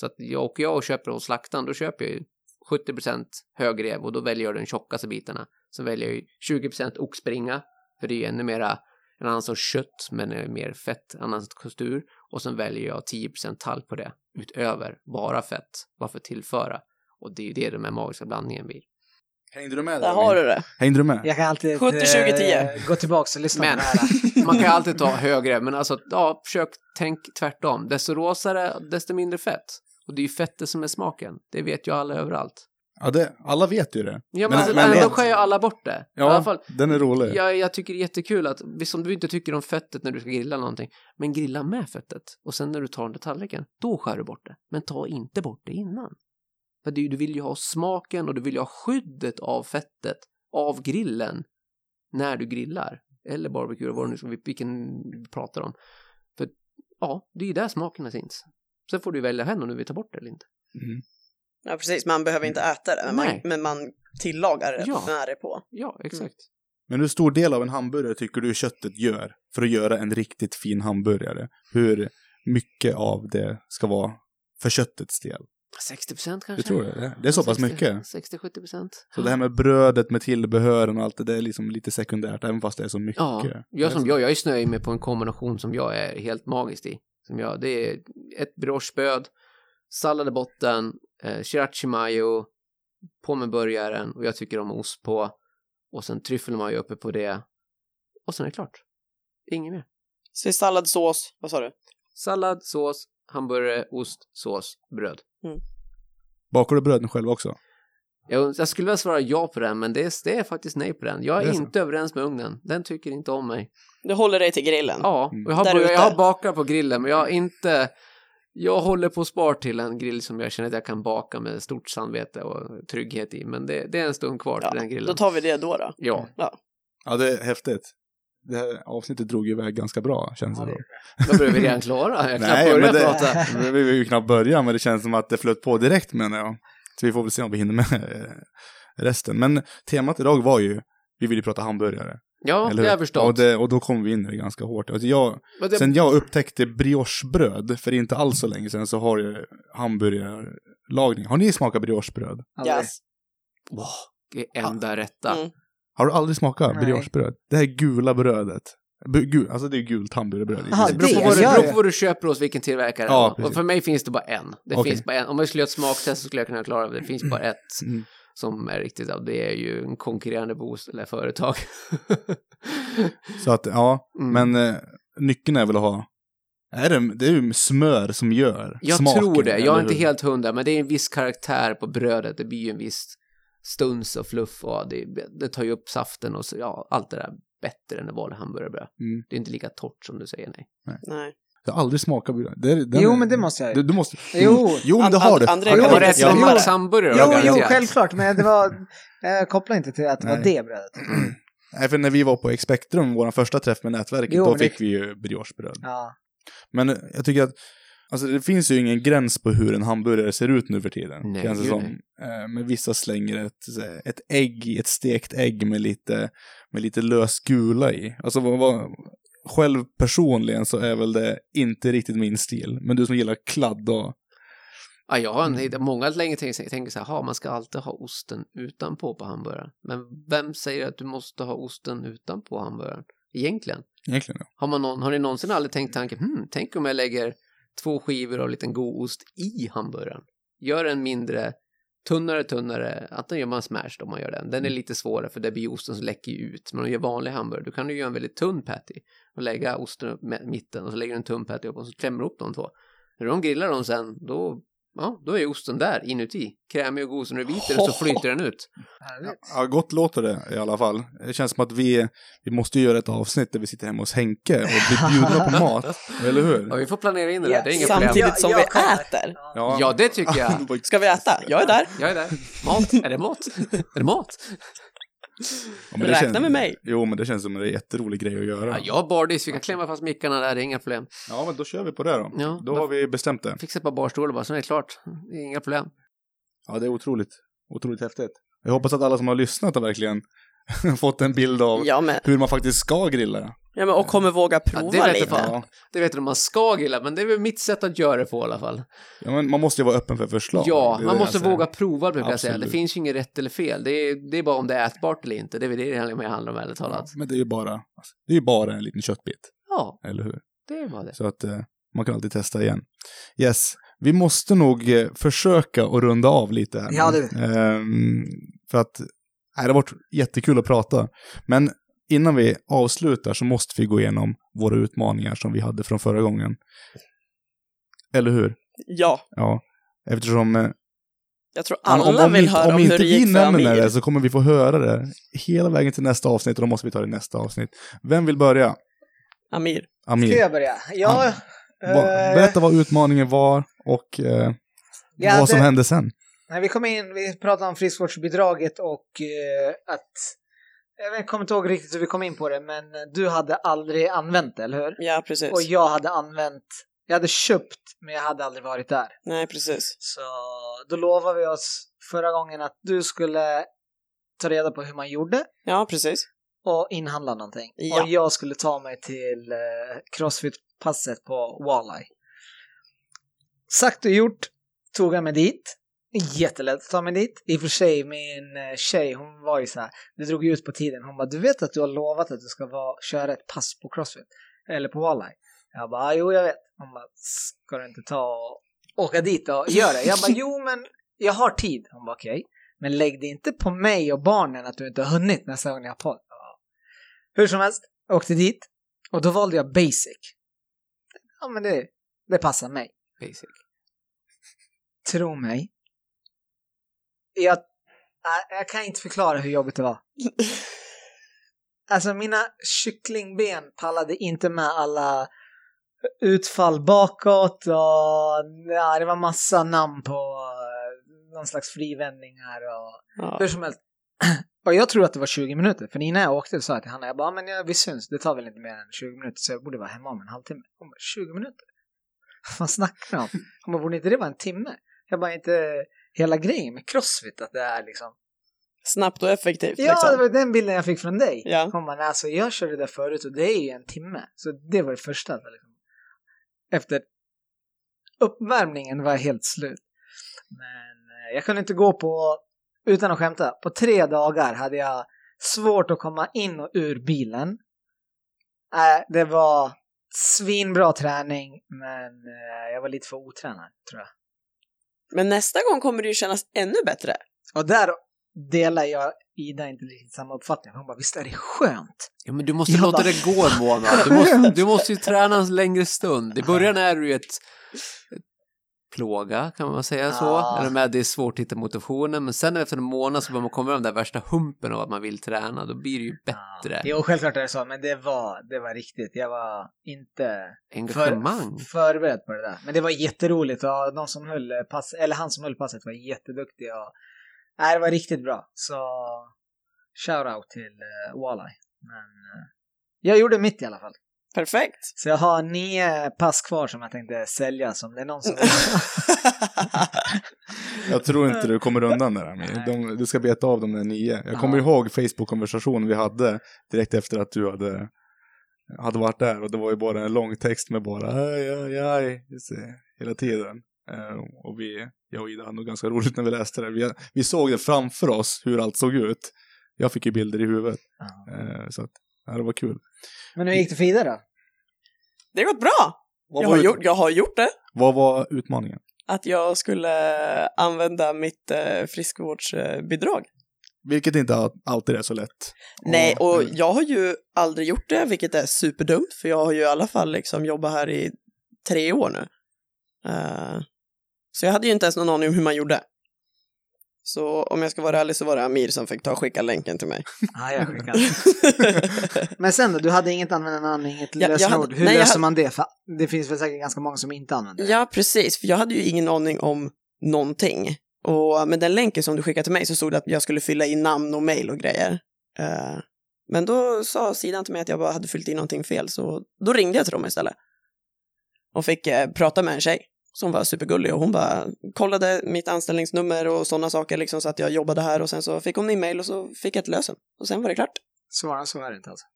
Så att jag åker jag och köper hos slaktaren, då köper jag ju 70% högrev och då väljer jag den tjockaste bitarna. Så väljer jag ju 20% oxbringa, för det är ju ännu mera en annan sorts kött, men är mer fett, en annan sorts kustur. Och sen väljer jag 10% talg på det, utöver bara fett, bara för att tillföra. Och det är ju det de här magiska blandningen blir. Hängde du med Där har du det. Hängde du med? Jag kan alltid 70, 20, 10. eh, gå tillbaka och lyssna Men på det här. man kan alltid ta högre, men alltså, ja, försök tänk tvärtom. Desto rosare, desto mindre fett. Och det är ju fettet som är smaken. Det vet ju alla överallt. Ja, det, alla vet ju det. Ja, men, Men- alltså, men- ändå skär ju alla bort det. I alla Ja, fall, den är rolig. jag, jag tycker det är jättekul att, visst om du inte tycker om fettet när du ska grilla någonting, men grilla med fettet. Och sen när du tar den till tallriken, då skär du bort det. Men ta inte bort det innan. För det, du vill ju ha smaken och du vill ju ha skyddet av fettet av grillen när du grillar. Eller barbecue, vad det nu vilken vi pratar om. För ja, det är ju där smakerna finns. Sen får du välja hem om du vill ta bort det eller inte. Mm. Ja, precis. Man behöver inte äta det, men man, men man tillagar det Ja. när det är på. Ja, exakt. Men hur stor del av en hamburgare tycker du köttet gör för att göra en riktigt fin hamburgare? Hur mycket av det ska vara för köttets del? 60 procent Du kanske? tror det? Det är så pass mycket? 60-70 procent. Så det här med brödet med tillbehören och allt det där är liksom lite sekundärt, även fast det är så mycket. Ja, jag som jag, jag är snöig med på en kombination som jag är helt magisk i. Som jag, det är ett briochespöd, sallad i botten, eh, sriracha mayo, på med burgaren och jag tycker om ost på. Och sen tryffelmajo uppe på det. Och sen är det klart. Inget mer. Så sallad, sås, vad sa du? Sallad, sås, hamburgare, ost, sås, bröd. Bakar du bröden själv också? Jag, jag skulle vilja svara ja på den, men det är, det är faktiskt nej på den. Jag är är så. inte överens med ugnen. Den tycker inte om mig. Du håller dig till grillen. Ja, Mm. och jag, har, Där jag, har bakar på grillen, men jag har inte... Jag håller på spar till en grill som jag känner att jag kan baka med stort samvete och trygghet i, men det, det är en stund kvar till Ja, den grillen. då tar vi det då. då. Ja, Ja, det är häftigt. Det här avsnittet drog ju iväg ganska bra, känns det Ja, som. då börjar vi redan klara. Jag kan Nej, men det- prata. Vi vill ju knappt börja, men det känns som att det flöt på direkt menar jag. Så vi får väl se om vi hinner med eh, resten. Men temat idag var ju, vi vill ju prata hamburgare. Ja, det har jag förstått. Och, det, och då kom vi in i det ganska hårt. Alltså jag, det, sen jag upptäckte briochebröd, för inte alls så länge sedan, så har jag hamburgerlagning. Har ni smakat briochebröd? Yes. Wow, det är enda rätta. Mm. Har du aldrig smakat briochebröd? Det här gula brödet. Gul, alltså det är gult hamburgerbröd. Aha, Det beror på, vad du, gör beror det. på vad du köper hos vilken tillverkare. Ja, och för mig finns det bara en. Det Okej. finns bara en. Om jag skulle göra ett smaktest så skulle jag kunna klara det. Det finns bara ett Mm. som är riktigt, ja, det är ju en konkurrerande boost eller företag. Så att, ja, Mm. men eh, nyckeln är väl att ha, är det, det är ju smör som gör Jag smaken, tror det. Jag är inte helt hundra, men det är en viss karaktär på brödet. Det blir ju en viss stuns och fluff och det, det tar ju upp saften och så, ja, allt det där bättre än en vanlig hamburgerbröd. Mm. Det är inte lika torrt som du säger, nej. Nej. Jag har aldrig smakat bröd. Det är, den Jo, är- men det måste jag. Du, du måste... Jo. jo men det har du. André inte rätt det. hamburgare Jo, jo, självklart, men det var... Jag kopplar inte till att det var Nej. det brödet. Nej, för när vi var på Expectrum, vår första träff med nätverket, Jo, då det- fick vi ju briochebröd. Ja. Men jag tycker att, alltså det finns ju ingen gräns på hur en hamburgare ser ut nu för tiden. Nej, känns det som. Eh, Men vissa slänger ett, ett ägg, ett stekt ägg med lite, med lite lös gula i. Alltså vad, vad, själv personligen så är väl det inte riktigt min stil. Men du som gillar kladd och... Ja, jag har en, Mm. många länge tänker, tänker så här, man ska alltid ha osten utanpå på hamburgaren. Men vem säger att du måste ha osten utanpå hamburgaren? Egentligen. Egentligen ja. Har, man någon, har ni någonsin aldrig tänkt tanken, hmm, tänk om jag lägger två skivor av liten god ost i hamburgaren? Gör den mindre, tunnare, tunnare, antingen gör man smash om man gör den. Den är lite svårare för det blir osten som läcker ut. Men om du gör vanlig hamburgare, då kan du göra en väldigt tunn patty och lägga osten upp i mitten och så lägger du en tunn patty upp och så klämmer du upp de två. När de grillar dem sen, då, ja, då är osten där inuti. Krämig och god, så när du biter så flyter den ut. Ja, gott låter det i alla fall. Det känns som att vi, vi måste göra ett avsnitt där vi sitter hemma hos Henke och blir bjudna på mat. Eller hur? Ja, vi får planera in det där, det är inga problem. Samtidigt som Ja, vi äter. Ja, det tycker jag. Ska vi äta? Jag är där. Jag är där. Mat? Är det mat? Är det mat? Ja, men det Räkna känns- med mig. Jo, men det känns som en jätterolig grej att göra. Ja, jag har bardis, vi kan klämma fast mickarna där, det är inga problem. Ja, men då kör vi på det då. Ja, då har vi bestämt det. Fixa ett par barstolar bara, så är det klart. Det är inga problem. Ja, det är otroligt, otroligt häftigt. Jag hoppas att alla som har lyssnat har verkligen fått en bild av Ja, men, hur man faktiskt ska grilla. ja, men och kommer våga Ja, prova det vet jag lite. fan. Det vet om man ska grilla, men det är väl mitt sätt att göra det på i alla fall. Ja, men man måste ju vara öppen för förslag. Ja, Det man det måste våga prova brukar jag säga. Det finns ju inget rätt eller fel. Det är, det är bara om det är ätbart eller inte. Det är väl det det handlar om ärligt Ja, talat. men det är ju bara, alltså, det är ju bara en liten köttbit, Ja, eller hur? det är bara det. Så att eh, man kan alltid testa igen. Yes, vi måste nog eh, försöka att runda av lite här. Ja, det- Ehm, för att det har varit jättekul att prata. Men innan vi avslutar så måste vi gå igenom våra utmaningar som vi hade från förra gången. Eller hur? Ja, Ja, eftersom eh, jag tror om, alla om, vill inte, höra om om, inte hur det vi gick för nämner Amir. det så kommer vi få höra det hela vägen till nästa avsnitt och då måste vi ta det i nästa avsnitt. Vem vill börja? Amir. Amir. Ska jag börja? Ja, Va, eh, berätta vad utmaningen var och eh, vad som det- hände sen. när vi kom in, vi pratade om friskvårdsbidraget och eh, att jag kommer inte ihåg riktigt hur vi kom in på det, men du hade aldrig använt det, eller hur? Ja, precis. Och jag hade använt, jag hade köpt, men jag hade aldrig varit där. Nej, precis. Så då lovade vi oss förra gången att du skulle ta reda på hur man gjorde Ja, precis. och inhandla någonting. Ja. Och jag skulle ta mig till eh, Crossfit-passet på Walleye. Sagt och gjort tog jag mig dit. Jättelätt att ta mig dit. I och för sig, min eh, tjej, hon var ju så här, det drog ut på tiden. Hon bara, du vet att du har lovat att du ska vara, köra ett pass på Crossfit? Eller på Walleye? Jag bara, "Ah, jo jag vet. Hon bara, ska du inte ta och åka dit och göra det? Jag bara, jo men jag har tid. Hon bara, okej. Men lägg det inte på mig och barnen att du inte har hunnit nästa gång jag har podd. Hur som helst, jag åkte dit och då valde jag basic. Ja men det, det passar mig. Basic. Tro mig. Jag, jag, jag kan inte förklara hur jobbigt det var. Alltså mina kycklingben pallade inte med alla utfall bakåt och ja, det var massa namn på eh, någon slags frivändningar och Ja. hur som helst. Och jag tror att det var 20 minuter, för innan jag åkte så sa jag till Hanna, jag bara, "Ja, men jag, vi syns, det tar väl inte mer än 20 minuter så jag borde vara hemma om en halvtimme. Hon bara, 20 minuter? Vad snackar du om? Hon bara, borde inte det vara en timme? Jag bara, inte hela grejen med crossfit att det är liksom Snabbt och effektivt Ja, liksom. det var den bilden jag fick från dig. Ja. Hon bara, "Nej, alltså jag körde det där förut och det är ju en timme. Så det var det första. Liksom. Efter uppvärmningen var jag helt slut. Men eh, jag kunde inte gå på, utan att skämta, på tre dagar hade jag svårt att komma in och ur bilen. Äh, det var svinbra träning, men eh, jag var lite för otränad, tror jag. Men nästa gång kommer det ju kännas ännu bättre. Och där delar jag Ida inte riktigt samma uppfattning. Hon bara, visst är det skönt? Ja, men du måste Jag låta bara- det gå en månad. Du måste, du måste ju träna en längre stund. I början är du ju ett, ett plåga, kan man säga så. Ja. Eller med det är svårt att hitta motivationen, men sen efter en månad så börjar man komma över den där värsta humpen av att man vill träna, då blir det ju bättre. Jo, självklart är det så, men det var, det var riktigt. Jag var inte Engagemang. för, förberedd på det där. Men det var jätteroligt och de som höll pass, eller han som höll passet var jätteduktig och nej, det var riktigt bra. Så shout-out till uh, Walleye. Men eh, jag gjorde mitt i alla fall. Perfekt. Så jag har nio pass kvar som jag tänkte sälja som det är någon som Jag tror inte du kommer undan där, Amir. De, du ska beta av de där nio. Jag kommer Ja. ihåg Facebook-konversationen vi hade direkt efter att du hade, hade varit där. Och det var ju bara en lång text med bara aj, aj, aj, det, hela tiden. Eh, och vi, jag och Ida hade nog ganska roligt när vi läste det. Vi, vi såg det framför oss, hur allt såg ut. Jag fick ju bilder i huvudet. Ja. Eh, så att, ja, det var kul. Men hur gick det för Ida då? Det har gått bra. Vad Jag har, gjort, jag har gjort det. vad var utmaningen? Att jag skulle använda mitt eh, friskvårdsbidrag. Vilket inte all- alltid är så lätt. Nej, och eh, jag har ju aldrig gjort det, vilket är superdumt, för jag har ju i alla fall liksom jobbat här i tre år nu. Eh, så jag hade ju inte ens någon aning om hur man gjorde. Så om jag ska vara ärlig så var det Amir som fick ta och skicka länken till mig. Ja, jag skickade. Men sen då, du hade inget användarnamn, inget Ja, lösenord. Hur nej, löser hade- man det? För det finns väl säkert ganska många som inte använder det. ja, precis, för jag hade ju ingen aning om någonting. Och med den länken som du skickade till mig så stod det att jag skulle fylla i namn och mail och grejer. Eh, men då sa sidan till mig att jag bara hade fyllt i någonting fel, så då ringde jag till dem istället. Och fick eh, prata med en tjej. Hon var supergullig och hon bara kollade mitt anställningsnummer och sådana saker liksom så att jag jobbade här och sen så fick hon min mail och så fick jag ett lösen. Och sen var det klart. Svara så är det inte alltså.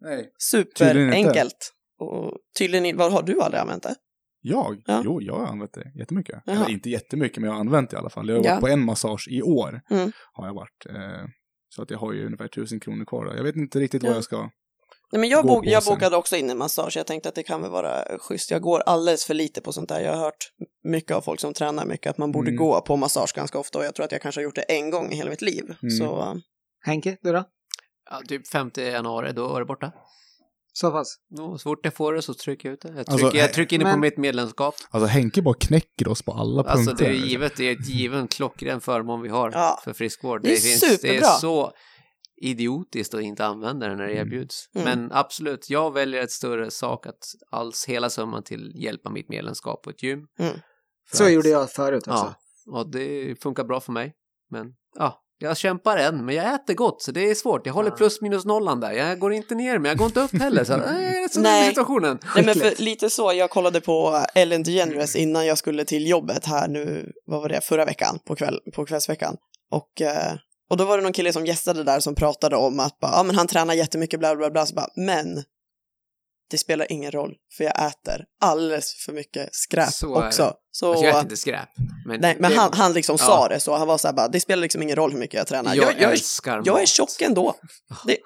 Nej. Superenkelt. Och tydligen, vad har du aldrig använt det? Jag? Ja. Jo, jag har använt det jättemycket. Jaha. Eller inte jättemycket, men jag har använt det i alla fall. Jag har Ja. varit på en massage i år. Mm. Har jag varit. Eh, så att jag har ju ungefär tusen kronor kvar. Jag vet inte riktigt Ja. vad jag ska... Nej, men jag, bok, jag bokade också in en massage. Jag tänkte att det kan väl vara schysst. Jag går alldeles för lite på sånt där. Jag har hört mycket av folk som tränar mycket att man borde Mm. gå på massage ganska ofta och jag tror att jag kanske har gjort det en gång i hela mitt liv. Mm. Så äh, Henke, du då? Ja, typ 5 januari, då är det borta. Så pass? Och så fort jag får det så trycker jag ut det. Jag Alltså, trycker, jag trycker in det på men- mitt medlemskap. Alltså Henke bara knäcker oss på alla Alltså punkter. det är givet, det är ett given klockren förmån vi har Ja. för friskvård. Det är det är superbra. så idiotiskt att inte använda det när det Mm. erbjuds. Mm. Men absolut, jag väljer ett större sak att alls hela summan till hjälpa mitt medlemskap på ett gym. Mm. Så att- gjorde jag förut också. Ja, och det funkar bra för mig. Men ja, jag kämpar än, men jag äter gott så det är svårt. Jag håller plus minus nollan där. Jag går inte ner, men jag går inte upp heller. Så, nej, så Nej. situationen. Nej, men för, lite så, jag kollade på Ellen DeGeneres innan jag skulle till jobbet här nu, vad var det, förra veckan, på, kväll, på kvällsveckan. Och, eh, och då var det någon kille som gästade där som pratade om att bara, ja, men han tränar jättemycket, bla bla bla, så bara, men det spelar ingen roll, för jag äter alldeles för mycket skräp Så också. Så, Alltså, jag äter inte skräp. Men, nej, men det- han, han liksom Ja. sa det så, han var så här bara, det spelar liksom ingen roll hur mycket jag tränar. jag, Jag, jag, är, älskar jag är tjock ändå. Det,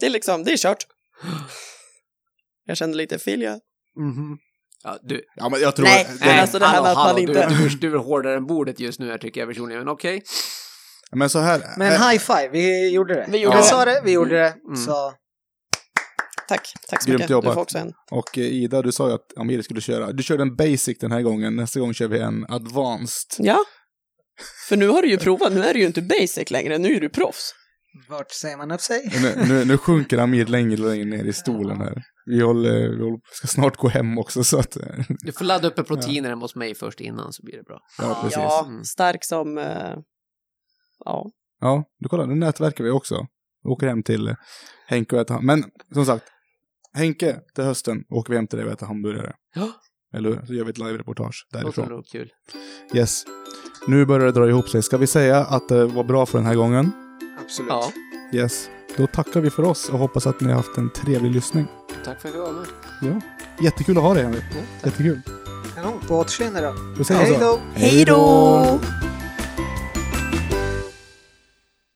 det är liksom, det är kört. Jag kände lite, Filja, Mhm. Ja, du, Ja, men jag tror... Nej, det- nej, alltså det här hallå, med att man hallå, inte- Du, du, du är hårdare än bordet just nu här tycker jag personligen, men okej. Men så här... Men eh, high five, vi gjorde det. Vi gjorde jag det. sa det, vi gjorde det. Mm. Så tack, tack så Grymt mycket. Du jobbat. får också en. Och eh, Ida, du sa ju att Amir skulle köra. Du körde en basic den här gången. Nästa gång kör vi en advanced. Ja. För nu har du ju provat, nu är du ju inte basic längre, nu är du proffs. vart säger man upp sig? Nu, nu, nu sjunker Amir längre och längre ner i stolen här. Vi, håller, vi håller, ska snart gå hem också så att... eh, Du får ladda upp proteiner hemma hos mig först innan så blir det bra. Ja, precis. Ja, Mm. stark som... ja. Ja, du kollar, nu nätverkar vi också. Vi åker hem till Henke och äter ham- Men som sagt, Henke, till hösten åker vi hem till dig och äter hamburgare. Ja. Eller hur? Så gör vi ett live-reportage låter därifrån. nog kul. Yes. Nu börjar det dra ihop sig. Ska vi säga att det var bra för den här gången? Absolut. Ja, Yes. Då tackar vi för oss och hoppas att ni har haft en trevlig lyssning. tack för att du var med. Ja. Jättekul att ha dig, Henrik. Ja, tack. Jättekul. Kanon, på återseende då. Hej då! Hej då!